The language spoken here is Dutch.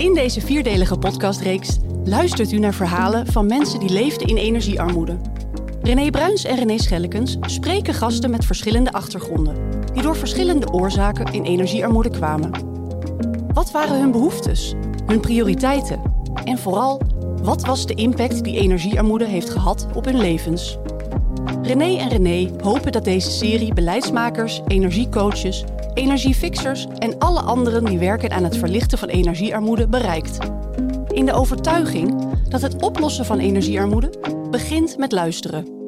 In deze vierdelige podcastreeks luistert u naar verhalen van mensen die leefden in energiearmoede. René Bruins en René Schellekens spreken gasten met verschillende achtergronden, die door verschillende oorzaken in energiearmoede kwamen. Wat waren hun behoeftes, hun prioriteiten en vooral, wat was de impact die energiearmoede heeft gehad op hun levens? René en René hopen dat deze serie beleidsmakers, energiecoaches, energiefixers en alle anderen die werken aan het verlichten van energiearmoede bereikt. In de overtuiging dat het oplossen van energiearmoede begint met luisteren.